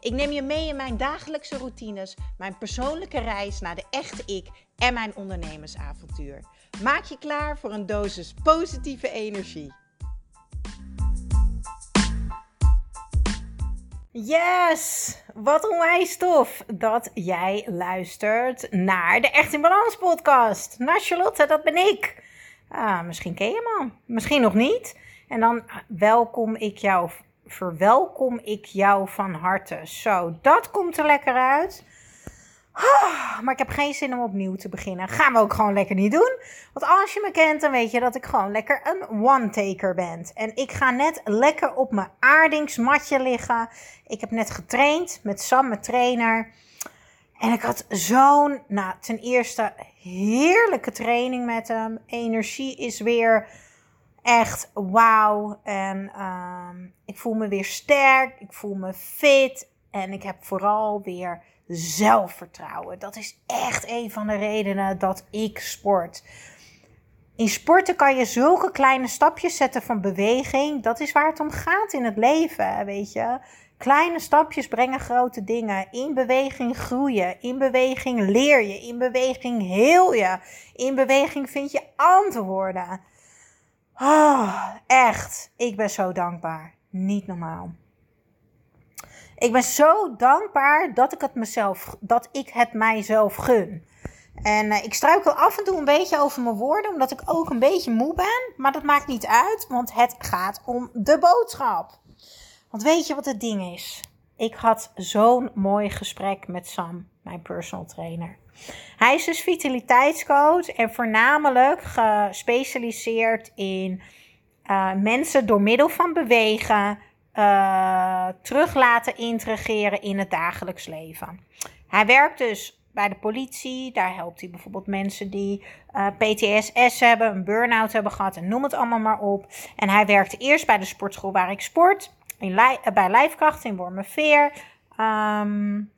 Ik neem je mee in mijn dagelijkse routines, mijn persoonlijke reis naar de echte ik en mijn ondernemersavontuur. Maak je klaar voor een dosis positieve energie. Yes! Wat onwijs tof dat jij luistert naar de Echt in Balans podcast. Nou Charlotte, dat ben ik. Ah, misschien ken je me misschien nog niet. En dan welkom ik jou verwelkom ik jou van harte. Zo, dat komt er lekker uit. Ah, maar ik heb geen zin om opnieuw te beginnen. Gaan we ook gewoon lekker niet doen. Want als je me kent, dan weet je dat ik gewoon lekker een one-taker ben. En ik ga net lekker op mijn aardingsmatje liggen. Ik heb net getraind met Sam, mijn trainer. En ik had zo'n, nou, ten eerste heerlijke training met hem. Energie is weer echt wauw. En uh, ik voel me weer sterk. Ik voel me fit. En ik heb vooral weer zelfvertrouwen. Dat is echt een van de redenen dat ik sport. In sporten kan je zulke kleine stapjes zetten van beweging. Dat is waar het om gaat in het leven, weet je. Kleine stapjes brengen grote dingen. In beweging groeien. In beweging leer je. In beweging heel je. In beweging vind je antwoorden. Oh, echt. Ik ben zo dankbaar. Niet normaal. Ik ben zo dankbaar dat ik het mezelf, dat ik het mijzelf gun. En uh, ik struikel af en toe een beetje over mijn woorden, omdat ik ook een beetje moe ben. Maar dat maakt niet uit, want het gaat om de boodschap. Want weet je wat het ding is? Ik had zo'n mooi gesprek met Sam, mijn personal trainer. Hij is dus vitaliteitscoach en voornamelijk gespecialiseerd in uh, mensen door middel van bewegen uh, terug laten integreren in het dagelijks leven. Hij werkt dus bij de politie. Daar helpt hij bijvoorbeeld mensen die uh, PTSS hebben, een burn-out hebben gehad en noem het allemaal maar op. En hij werkte eerst bij de sportschool waar ik sport, in, bij Lijfkracht in Wormerveer. Um,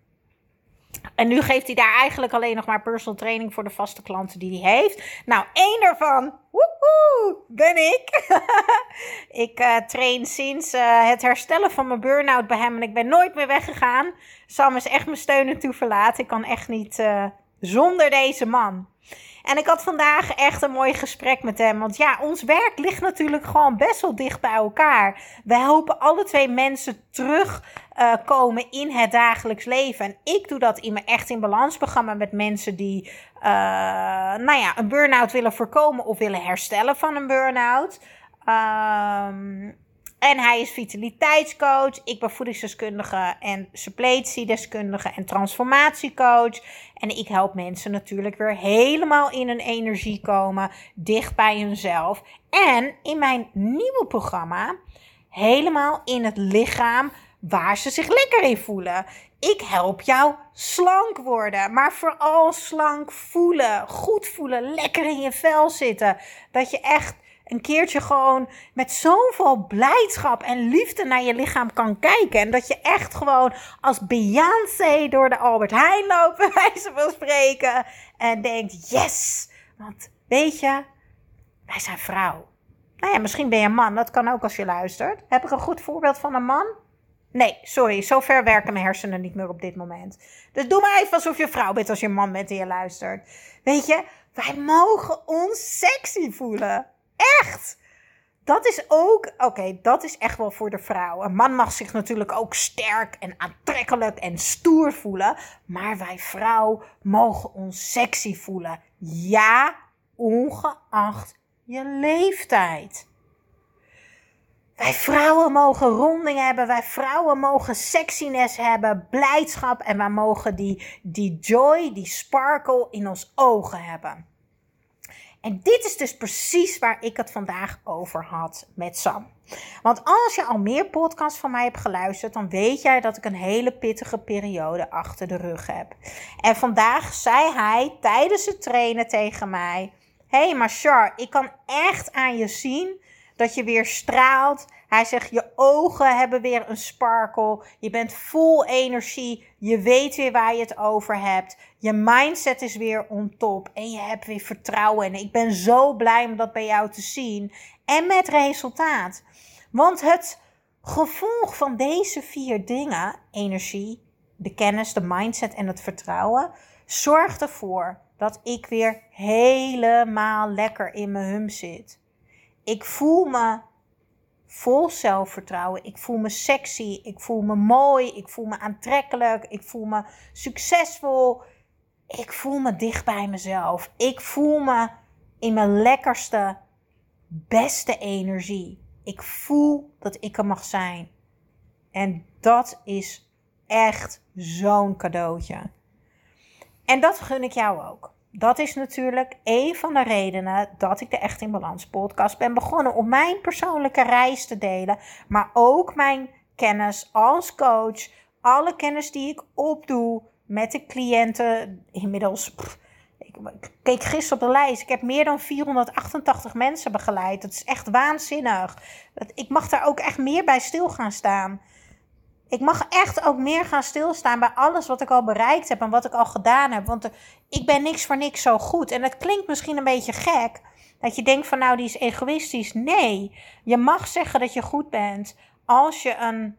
en nu geeft hij daar eigenlijk alleen nog maar personal training voor de vaste klanten die hij heeft. Nou, één daarvan, woehoe, ben ik. ik uh, train sinds uh, het herstellen van mijn burn-out bij hem en ik ben nooit meer weggegaan. Sam is echt mijn steun en toeverlaat. Ik kan echt niet uh, zonder deze man. En ik had vandaag echt een mooi gesprek met hem. Want ja, ons werk ligt natuurlijk gewoon best wel dicht bij elkaar. We helpen alle twee mensen terugkomen uh, in het dagelijks leven. En ik doe dat in mijn Echt in Balans programma met mensen die uh, nou ja, een burn-out willen voorkomen of willen herstellen van een burn-out. Um, en hij is vitaliteitscoach. Ik ben voedingsdeskundige en suppletiedeskundige en transformatiecoach. En ik help mensen natuurlijk weer helemaal in hun energie komen, dicht bij hunzelf. En in mijn nieuwe programma, helemaal in het lichaam waar ze zich lekker in voelen. Ik help jou slank worden, maar vooral slank voelen, goed voelen, lekker in je vel zitten. Dat je echt een keertje gewoon met zoveel blijdschap en liefde naar je lichaam kan kijken. En dat je echt gewoon als Beyoncé door de Albert Heijn loopt, bij wijze van spreken. En denkt, yes! Want weet je, wij zijn vrouw. Nou ja, misschien ben je een man, dat kan ook als je luistert. Heb ik een goed voorbeeld van een man? Nee, sorry, zo ver werken mijn hersenen niet meer op dit moment. Dus doe maar even alsof je vrouw bent als je man bent en je luistert. Weet je, wij mogen ons sexy voelen. Echt! Dat is ook, oké, dat is echt wel voor de vrouw. Een man mag zich natuurlijk ook sterk en aantrekkelijk en stoer voelen. Maar wij vrouw mogen ons sexy voelen. Ja, ongeacht je leeftijd. Wij vrouwen mogen ronding hebben, wij vrouwen mogen sexiness hebben, blijdschap en wij mogen die, die joy, die sparkle in ons ogen hebben. En dit is dus precies waar ik het vandaag over had met Sam. Want als je al meer podcasts van mij hebt geluisterd, dan weet jij dat ik een hele pittige periode achter de rug heb. En vandaag zei hij tijdens het trainen tegen mij: Hé, hey, maar Char, ik kan echt aan je zien dat je weer straalt. Hij zegt, je ogen hebben weer een sparkle. Je bent vol energie. Je weet weer waar je het over hebt. Je mindset is weer on top. En je hebt weer vertrouwen. En ik ben zo blij om dat bij jou te zien. En met resultaat. Want het gevolg van deze vier dingen, energie, de kennis, de mindset en het vertrouwen, zorgt ervoor dat ik weer helemaal lekker in mijn hum zit. Ik voel me vol zelfvertrouwen. Ik voel me sexy. Ik voel me mooi. Ik voel me aantrekkelijk. Ik voel me succesvol. Ik voel me dicht bij mezelf. Ik voel me in mijn lekkerste, beste energie. Ik voel dat ik er mag zijn. En dat is echt zo'n cadeautje. En dat gun ik jou ook dat is natuurlijk een van de redenen dat ik de Echt in Balans podcast ben begonnen. Om mijn persoonlijke reis te delen, maar ook mijn kennis als coach. Alle kennis die ik opdoe met de cliënten. Inmiddels, ik keek gisteren op de lijst. Ik heb meer dan 488 mensen begeleid. Dat is echt waanzinnig. Ik mag daar ook echt meer bij stil gaan staan. Ik mag echt ook meer gaan stilstaan bij alles wat ik al bereikt heb en wat ik al gedaan heb. Want ik ben niks voor niks zo goed. En het klinkt misschien een beetje gek. Dat je denkt van nou, die is egoïstisch. Nee, je mag zeggen dat je goed bent. Als je een,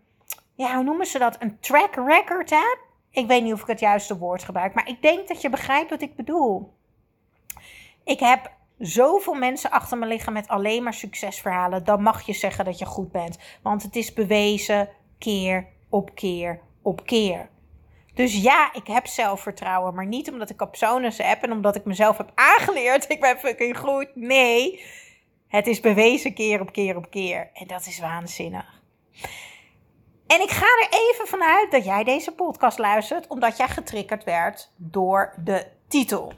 ja, hoe noemen ze dat? Een track record hebt. Ik weet niet of ik het juiste woord gebruik. Maar ik denk dat je begrijpt wat ik bedoel. Ik heb zoveel mensen achter me liggen met alleen maar succesverhalen. Dan mag je zeggen dat je goed bent. Want het is bewezen keer op keer op keer. Dus ja, ik heb zelfvertrouwen, maar niet omdat ik op zones heb en omdat ik mezelf heb aangeleerd. Ik ben fucking goed. Nee, het is bewezen keer op keer op keer. En dat is waanzinnig. En ik ga er even vanuit dat jij deze podcast luistert, omdat jij getriggerd werd door de titel.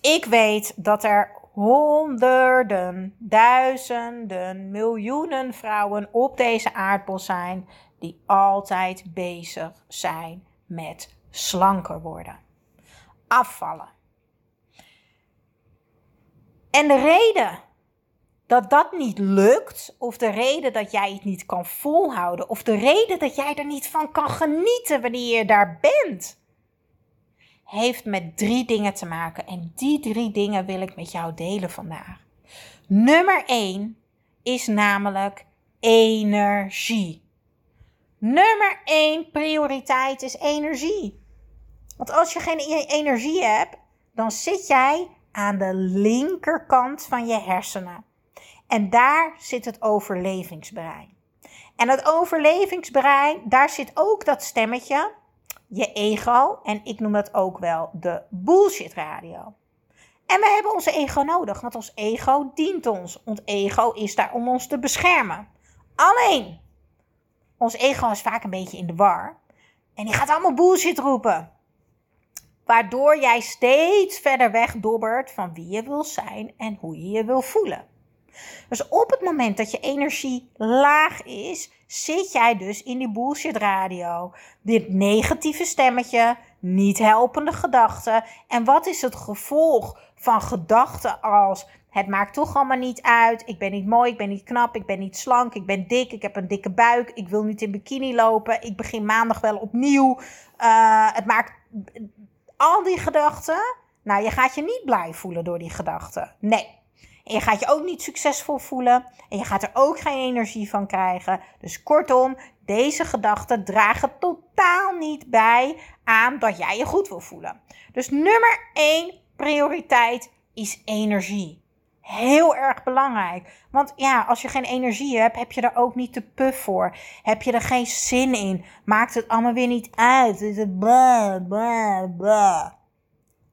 Ik weet dat er honderden, duizenden, miljoenen vrouwen op deze aardbol zijn die altijd bezig zijn met slanker worden. Afvallen. En de reden dat dat niet lukt, of de reden dat jij het niet kan volhouden, of de reden dat jij er niet van kan genieten wanneer je daar bent, heeft met drie dingen te maken. En die drie dingen wil ik met jou delen vandaag. Nummer één is namelijk energie. Nummer 1 prioriteit is energie. Want als je geen e- energie hebt, dan zit jij aan de linkerkant van je hersenen. En daar zit het overlevingsbrein. En het overlevingsbrein, daar zit ook dat stemmetje, je ego. En ik noem dat ook wel de bullshit radio. En we hebben onze ego nodig, want ons ego dient ons. Ons ego is daar om ons te beschermen. Alleen, ons ego is vaak een beetje in de war. En die gaat allemaal bullshit roepen. Waardoor jij steeds verder weg dobbert van wie je wil zijn en hoe je je wil voelen. Dus op het moment dat je energie laag is, zit jij dus in die bullshit radio. Dit negatieve stemmetje, niet helpende gedachten. En wat is het gevolg van gedachten als het maakt toch allemaal niet uit. Ik ben niet mooi, ik ben niet knap, ik ben niet slank, ik ben dik, ik heb een dikke buik, ik wil niet in bikini lopen, ik begin maandag wel opnieuw. Uh, het maakt al die gedachten. Nou, je gaat je niet blij voelen door die gedachten. Nee. En je gaat je ook niet succesvol voelen. En je gaat er ook geen energie van krijgen. Dus kortom, deze gedachten dragen totaal niet bij aan dat jij je goed wil voelen. Dus nummer 1 prioriteit is energie heel erg belangrijk. Want ja, als je geen energie hebt, heb je er ook niet de puff voor. Heb je er geen zin in, maakt het allemaal weer niet uit. Het.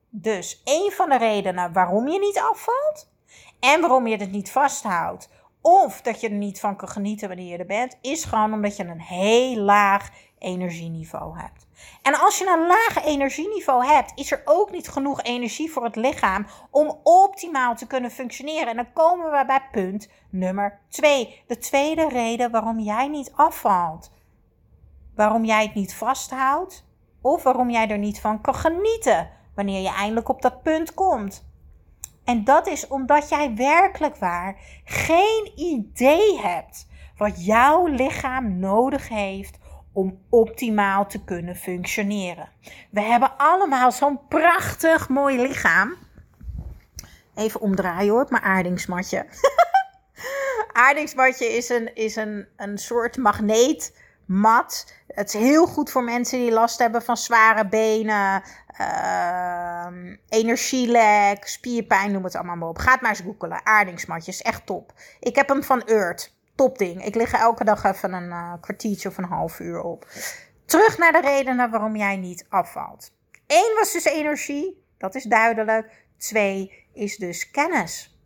Dus een van de redenen waarom je niet afvalt en waarom je het niet vasthoudt, of dat je er niet van kan genieten wanneer je er bent, is gewoon omdat je een heel laag energieniveau hebt. En als je een laag energieniveau hebt, is er ook niet genoeg energie voor het lichaam om optimaal te kunnen functioneren. En dan komen we bij punt nummer 2. De tweede reden waarom jij niet afvalt. Waarom jij het niet vasthoudt of waarom jij er niet van kan genieten wanneer je eindelijk op dat punt komt. En dat is omdat jij werkelijk waar geen idee hebt wat jouw lichaam nodig heeft om optimaal te kunnen functioneren. We hebben allemaal zo'n prachtig mooi lichaam. Even omdraaien hoor, mijn aardingsmatje. aardingsmatje is een, is een, een soort magneetmat. Het is heel goed voor mensen die last hebben van zware benen, uh, energielek, spierpijn, noem het allemaal maar op. Ga maar eens googelen. Aardingsmatjes, echt top. Ik heb hem van Earth topding. Ik lig elke dag even een uh, kwartiertje of een half uur op. Terug naar de redenen waarom jij niet afvalt. Eén was dus energie, dat is duidelijk. Twee is dus kennis.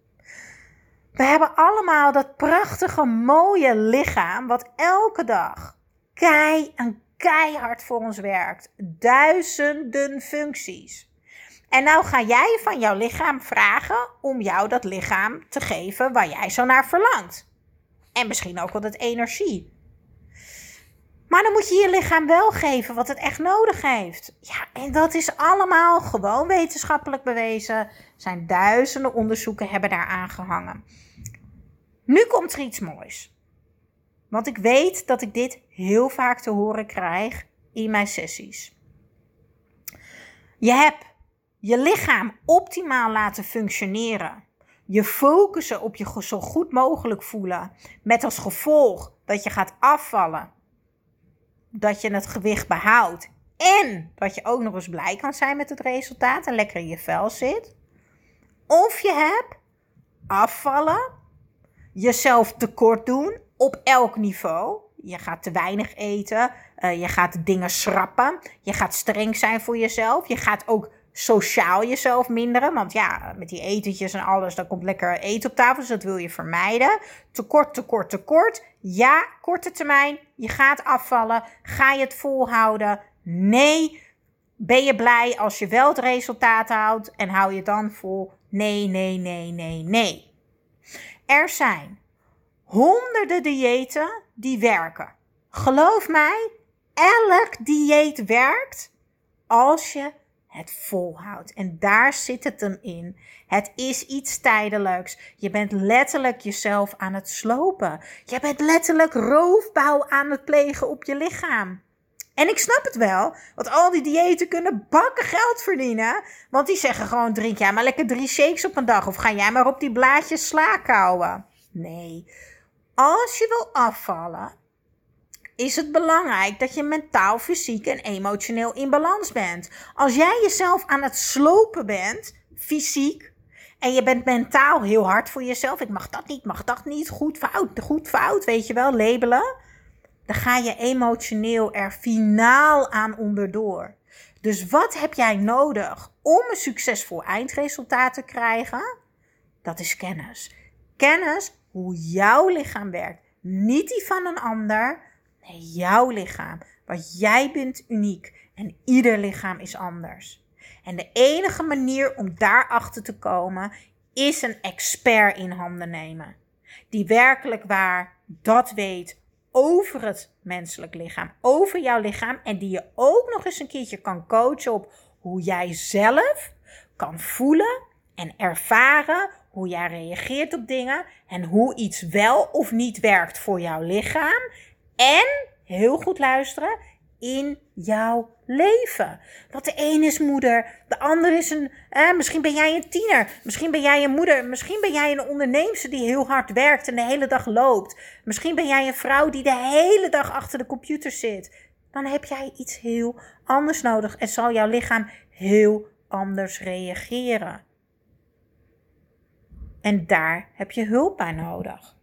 We hebben allemaal dat prachtige, mooie lichaam wat elke dag kei en keihard voor ons werkt. Duizenden functies. En nou ga jij van jouw lichaam vragen om jou dat lichaam te geven waar jij zo naar verlangt. En misschien ook wel het energie. Maar dan moet je je lichaam wel geven wat het echt nodig heeft. Ja, en dat is allemaal gewoon wetenschappelijk bewezen. Er zijn duizenden onderzoeken hebben daar aangehangen. Nu komt er iets moois. Want ik weet dat ik dit heel vaak te horen krijg in mijn sessies. Je hebt je lichaam optimaal laten functioneren je focussen op je zo goed mogelijk voelen. Met als gevolg dat je gaat afvallen. Dat je het gewicht behoudt. En dat je ook nog eens blij kan zijn met het resultaat en lekker in je vel zit. Of je hebt afvallen, jezelf tekort doen op elk niveau. Je gaat te weinig eten, uh, je gaat dingen schrappen, je gaat streng zijn voor jezelf, je gaat ook sociaal jezelf minderen. Want ja, met die etentjes en alles, dan komt lekker eten op tafel. Dus dat wil je vermijden. Tekort, tekort, tekort. Ja, korte termijn. Je gaat afvallen. Ga je het volhouden? Nee. Ben je blij als je wel het resultaat houdt en hou je dan vol? Nee, nee, nee, nee, nee. Er zijn honderden diëten die werken. Geloof mij, elk dieet werkt als je het volhoudt. En daar zit het hem in. Het is iets tijdelijks. Je bent letterlijk jezelf aan het slopen. Je bent letterlijk roofbouw aan het plegen op je lichaam. En ik snap het wel, want al die diëten kunnen bakken geld verdienen. Want die zeggen gewoon: drink jij maar lekker drie shakes op een dag. Of ga jij maar op die blaadjes sla kouwen. Nee. Als je wil afvallen, is het belangrijk dat je mentaal, fysiek en emotioneel in balans bent. Als jij jezelf aan het slopen bent, fysiek, en je bent mentaal heel hard voor jezelf. Ik mag dat niet, mag dat niet. Goed, fout, goed, fout, weet je wel, labelen. Dan ga je emotioneel er finaal aan onderdoor. Dus wat heb jij nodig om een succesvol eindresultaat te krijgen? Dat is kennis. Kennis hoe jouw lichaam werkt. Niet die van een ander, jouw lichaam. Want jij bent uniek en ieder lichaam is anders. En de enige manier om daarachter te komen is een expert in handen nemen. Die werkelijk waar dat weet over het menselijk lichaam, over jouw lichaam. En die je ook nog eens een keertje kan coachen op hoe jij zelf kan voelen en ervaren hoe jij reageert op dingen en hoe iets wel of niet werkt voor jouw lichaam en, heel goed luisteren, in jouw leven. Want de een is moeder, de ander is een. Eh, misschien ben jij een tiener, misschien ben jij een moeder, misschien ben jij een onderneemster die heel hard werkt en de hele dag loopt. Misschien ben jij een vrouw die de hele dag achter de computer zit. Dan heb jij iets heel anders nodig en zal jouw lichaam heel anders reageren. En daar heb je hulp bij nodig.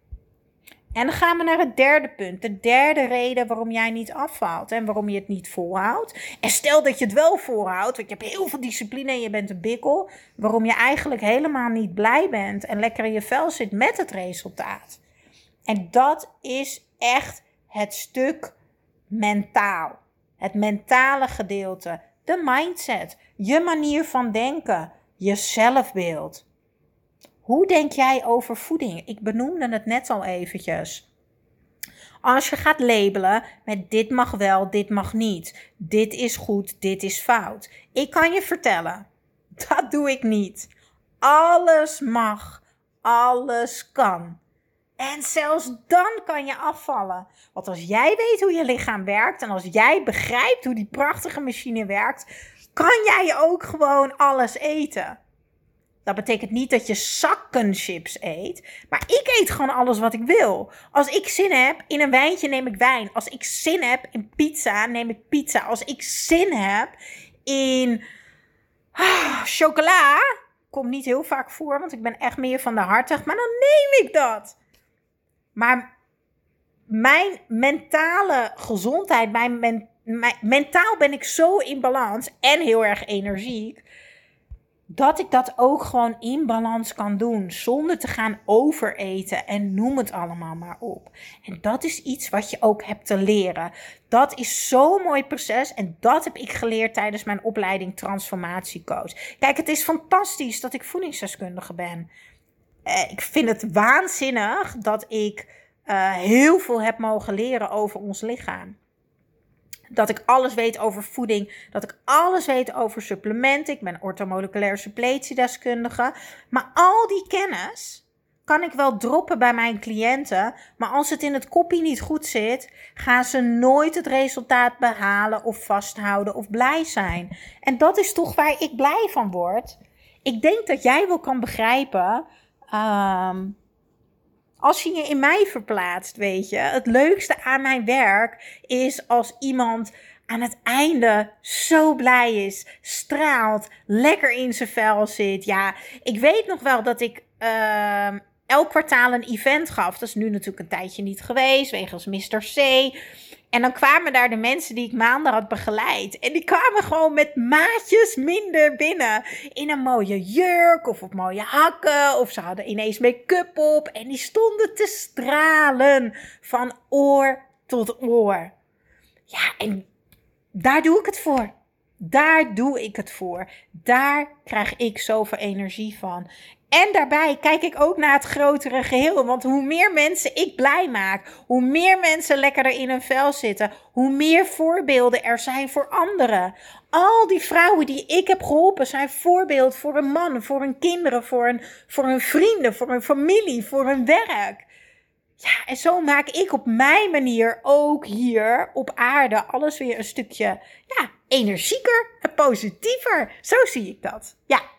En dan gaan we naar het derde punt. De derde reden waarom jij niet afvalt en waarom je het niet volhoudt. En stel dat je het wel volhoudt, want je hebt heel veel discipline en je bent een bikkel. Waarom je eigenlijk helemaal niet blij bent en lekker in je vel zit met het resultaat. En dat is echt het stuk mentaal. Het mentale gedeelte, de mindset, je manier van denken, je zelfbeeld. Hoe denk jij over voeding? Ik benoemde het net al eventjes. Als je gaat labelen met dit mag wel, dit mag niet, dit is goed, dit is fout. Ik kan je vertellen, dat doe ik niet. Alles mag, alles kan. En zelfs dan kan je afvallen. Want als jij weet hoe je lichaam werkt en als jij begrijpt hoe die prachtige machine werkt, kan jij ook gewoon alles eten. Dat betekent niet dat je zakken chips eet. Maar ik eet gewoon alles wat ik wil. Als ik zin heb in een wijntje, neem ik wijn. Als ik zin heb in pizza, neem ik pizza. Als ik zin heb in ah, chocola, komt niet heel vaak voor, want ik ben echt meer van de hartig. Maar dan neem ik dat. Maar mijn mentale gezondheid, mijn, mijn, mentaal ben ik zo in balans en heel erg energiek. Dat ik dat ook gewoon in balans kan doen. Zonder te gaan overeten. En noem het allemaal maar op. En dat is iets wat je ook hebt te leren. Dat is zo'n mooi proces. En dat heb ik geleerd tijdens mijn opleiding Transformatiecoach. Kijk, het is fantastisch dat ik voedingsdeskundige ben. Eh, ik vind het waanzinnig dat ik uh, heel veel heb mogen leren over ons lichaam. Dat ik alles weet over voeding, dat ik alles weet over supplementen. Ik ben orthomoleculair suppletiedeskundige. Maar al die kennis kan ik wel droppen bij mijn cliënten. Maar als het in het kopie niet goed zit, gaan ze nooit het resultaat behalen of vasthouden of blij zijn. En dat is toch waar ik blij van word. Ik denk dat jij wel kan begrijpen. Um, als je je in mij verplaatst, weet je. Het leukste aan mijn werk is als iemand aan het einde zo blij is, straalt, lekker in zijn vel zit. Ja, ik weet nog wel dat ik uh, elk kwartaal een event gaf. Dat is nu natuurlijk een tijdje niet geweest, wegens Mr. C. En dan kwamen daar de mensen die ik maanden had begeleid. En die kwamen gewoon met maatjes minder binnen. In een mooie jurk of op mooie hakken. Of ze hadden ineens make-up op. En die stonden te stralen van oor tot oor. Ja, en daar doe ik het voor. Daar doe ik het voor. Daar krijg ik zoveel energie van. En daarbij kijk ik ook naar het grotere geheel. Want hoe meer mensen ik blij maak, hoe meer mensen lekkerder in hun vel zitten, hoe meer voorbeelden er zijn voor anderen. Al die vrouwen die ik heb geholpen zijn voorbeeld voor een man, voor hun kinderen, voor hun, voor hun vrienden, voor hun familie, voor hun werk. Ja, en zo maak ik op mijn manier ook hier op aarde alles weer een stukje ja, energieker en positiever. Zo zie ik dat. Ja.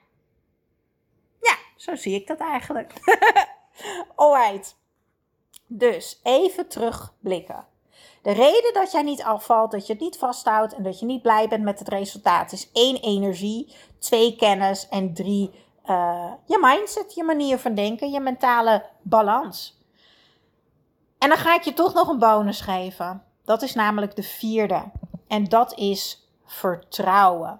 Zo zie ik dat eigenlijk. Alright. Dus even terugblikken. De reden dat jij niet afvalt, dat je het niet vasthoudt en dat je niet blij bent met het resultaat is één energie, twee kennis en drie uh, je mindset, je manier van denken, je mentale balans. En dan ga ik je toch nog een bonus geven. Dat is namelijk de vierde. En dat is vertrouwen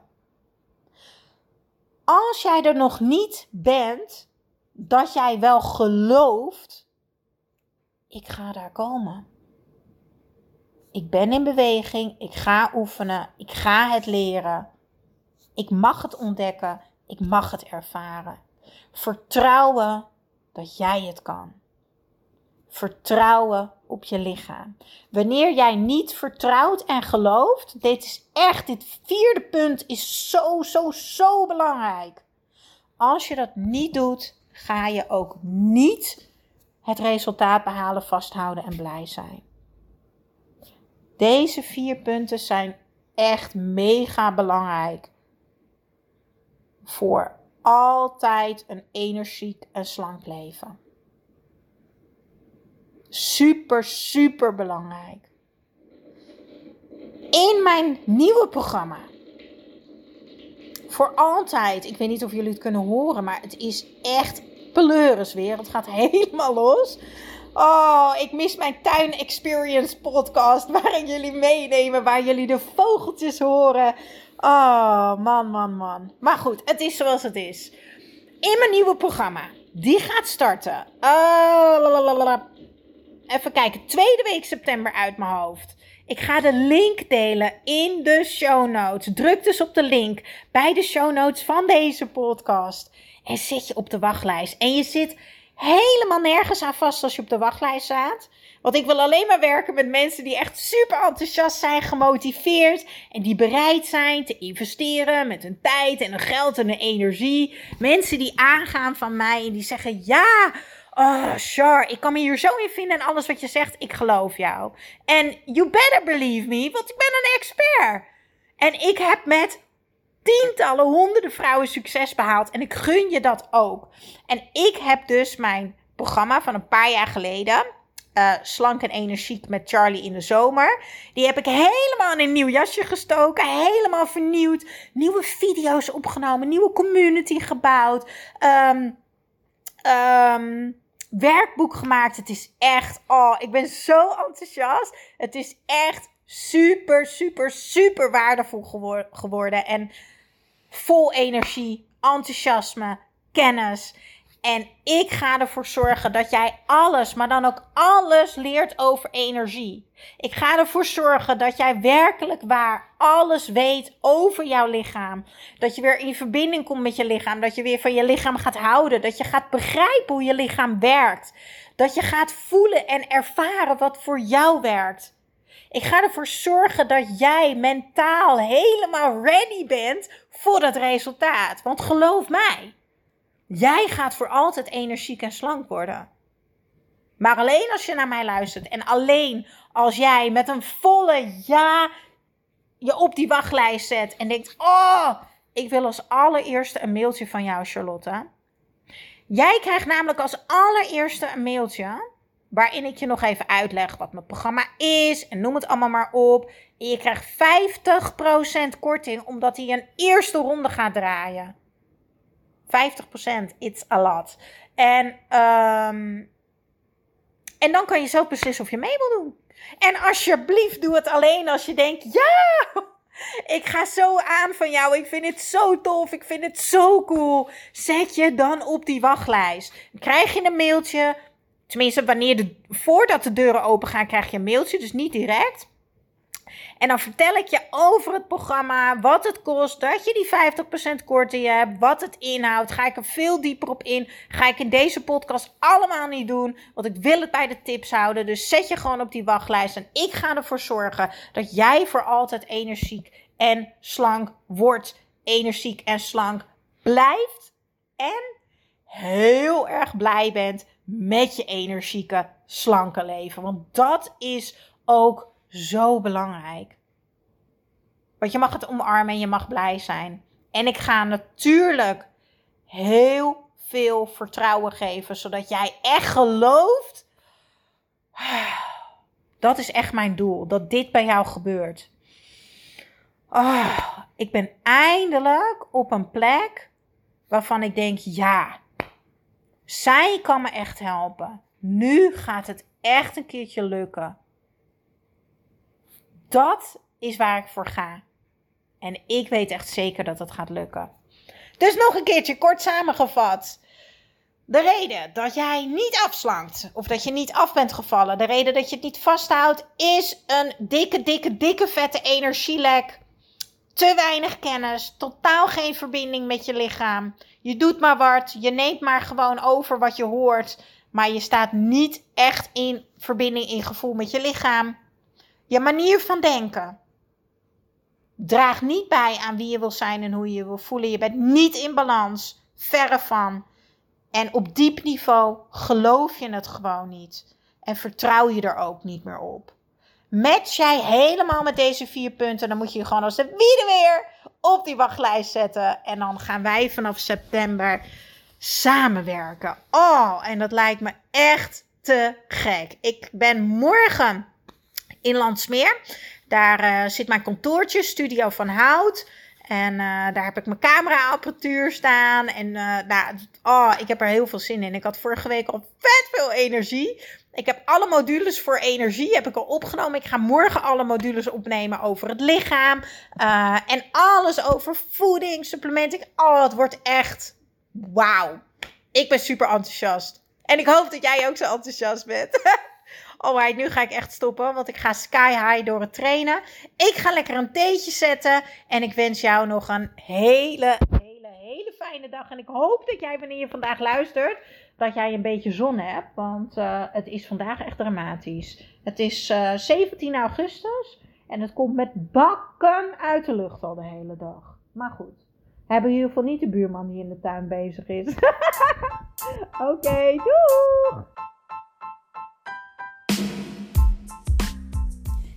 als jij er nog niet bent, dat jij wel gelooft, ik ga daar komen. Ik ben in beweging, ik ga oefenen, ik ga het leren. Ik mag het ontdekken, ik mag het ervaren. Vertrouwen dat jij het kan. Vertrouwen op je lichaam. Wanneer jij niet vertrouwt en gelooft, dit is echt, dit vierde punt is zo, zo, zo belangrijk. Als je dat niet doet, ga je ook niet het resultaat behalen, vasthouden en blij zijn. Deze vier punten zijn echt mega belangrijk voor altijd een energiek en slank leven. Super, super belangrijk. In mijn nieuwe programma. Voor altijd. Ik weet niet of jullie het kunnen horen, maar het is echt pleuris weer. Het gaat helemaal los. Oh, ik mis mijn tuin experience podcast. Waarin jullie meenemen, waar jullie de vogeltjes horen. Oh, man, man, man. Maar goed, het is zoals het is. In mijn nieuwe programma. Die gaat starten. Oh, even kijken, tweede week september uit mijn hoofd. Ik ga de link delen in de show notes. Druk dus op de link bij de show notes van deze podcast. En zit je op de wachtlijst. En je zit helemaal nergens aan vast als je op de wachtlijst staat. Want ik wil alleen maar werken met mensen die echt super enthousiast zijn, gemotiveerd en die bereid zijn te investeren met hun tijd en hun geld en hun energie. Mensen die aangaan van mij en die zeggen: Ja, oh, sure, ik kan me hier zo in vinden en alles wat je zegt, ik geloof jou. En you better believe me, want ik ben een expert. En ik heb met tientallen, honderden vrouwen succes behaald. En ik gun je dat ook. En ik heb dus mijn programma van een paar jaar geleden. Uh, slank en energiek met Charlie in de zomer. Die heb ik helemaal in een nieuw jasje gestoken. Helemaal vernieuwd. Nieuwe video's opgenomen. Nieuwe community gebouwd. Um, um, werkboek gemaakt. Het is echt. Oh, ik ben zo enthousiast. Het is echt super, super, super waardevol geworden. En vol energie, enthousiasme, kennis. En ik ga ervoor zorgen dat jij alles, maar dan ook alles leert over energie. Ik ga ervoor zorgen dat jij werkelijk waar alles weet over jouw lichaam. Dat je weer in verbinding komt met je lichaam. Dat je weer van je lichaam gaat houden. Dat je gaat begrijpen hoe je lichaam werkt. Dat je gaat voelen en ervaren wat voor jou werkt. Ik ga ervoor zorgen dat jij mentaal helemaal ready bent voor dat resultaat. Want geloof mij, jij gaat voor altijd energiek en slank worden. Maar alleen als je naar mij luistert en alleen als jij met een volle ja je op die wachtlijst zet en denkt: Oh, ik wil als allereerste een mailtje van jou, Charlotte. Jij krijgt namelijk als allereerste een mailtje waarin ik je nog even uitleg wat mijn programma is en noem het allemaal maar op. En je krijgt 50% korting omdat hij een eerste ronde gaat draaien. 50%, it's a lot. En, um, en dan kan je zelf beslissen of je mee wil doen. En alsjeblieft, doe het alleen als je denkt: ja, ik ga zo aan van jou. Ik vind het zo tof. Ik vind het zo cool. Zet je dan op die wachtlijst. Krijg je een mailtje Tenminste, wanneer de, voordat de deuren open gaan, krijg je een mailtje, dus niet direct. En dan vertel ik je over het programma, wat het kost, dat je die 50% korting hebt, wat het inhoudt. Ga ik er veel dieper op in. Ga ik in deze podcast allemaal niet doen, want ik wil het bij de tips houden. Dus zet je gewoon op die wachtlijst en ik ga ervoor zorgen dat jij voor altijd energiek en slank wordt. Energiek en slank blijft en heel erg blij bent met je energieke, slanke leven. Want dat is ook zo belangrijk. Want je mag het omarmen en je mag blij zijn. En ik ga natuurlijk heel veel vertrouwen geven, zodat jij echt gelooft. Dat is echt mijn doel, dat dit bij jou gebeurt. Oh, ik ben eindelijk op een plek waarvan ik denk: ja, zij kan me echt helpen. Nu gaat het echt een keertje lukken. Dat is waar ik voor ga. En ik weet echt zeker dat het gaat lukken. Dus nog een keertje kort samengevat. De reden dat jij niet afslankt of dat je niet af bent gevallen, de reden dat je het niet vasthoudt, is een dikke, dikke, dikke vette energielek. Te weinig kennis, totaal geen verbinding met je lichaam. Je doet maar wat, je neemt maar gewoon over wat je hoort, maar je staat niet echt in verbinding in gevoel met je lichaam. Je manier van denken draagt niet bij aan wie je wil zijn en hoe je je wil voelen. Je bent niet in balans, verre van. En op diep niveau geloof je het gewoon niet. En vertrouw je er ook niet meer op. Match jij helemaal met deze vier punten, dan moet je je gewoon als de wiede weer op die wachtlijst zetten. En dan gaan wij vanaf september samenwerken. Oh, en dat lijkt me echt te gek. Ik ben morgen in Landsmeer. Daar uh, zit mijn kantoortje, Studio van Hout. En uh, daar heb ik mijn cameraapparatuur staan. En uh, nou, oh, ik heb er heel veel zin in. Ik had vorige week al vet veel energie. Ik heb alle modules voor energie heb ik al opgenomen. Ik ga morgen alle modules opnemen over het lichaam. En alles over voeding, supplementen. Oh, het wordt echt wauw. Ik ben super enthousiast. En ik hoop dat jij ook zo enthousiast bent. Alright, nu ga ik echt stoppen, want ik ga sky high door het trainen. Ik ga lekker een theetje zetten en ik wens jou nog een hele, hele, hele fijne dag. En ik hoop dat jij, wanneer je vandaag luistert, dat jij een beetje zon hebt, want uh, het is vandaag echt dramatisch. Het is uh, 17 augustus en het komt met bakken uit de lucht al de hele dag. Maar goed. Hebben in ieder geval niet de buurman die in de tuin bezig is. Oké, okay, doei!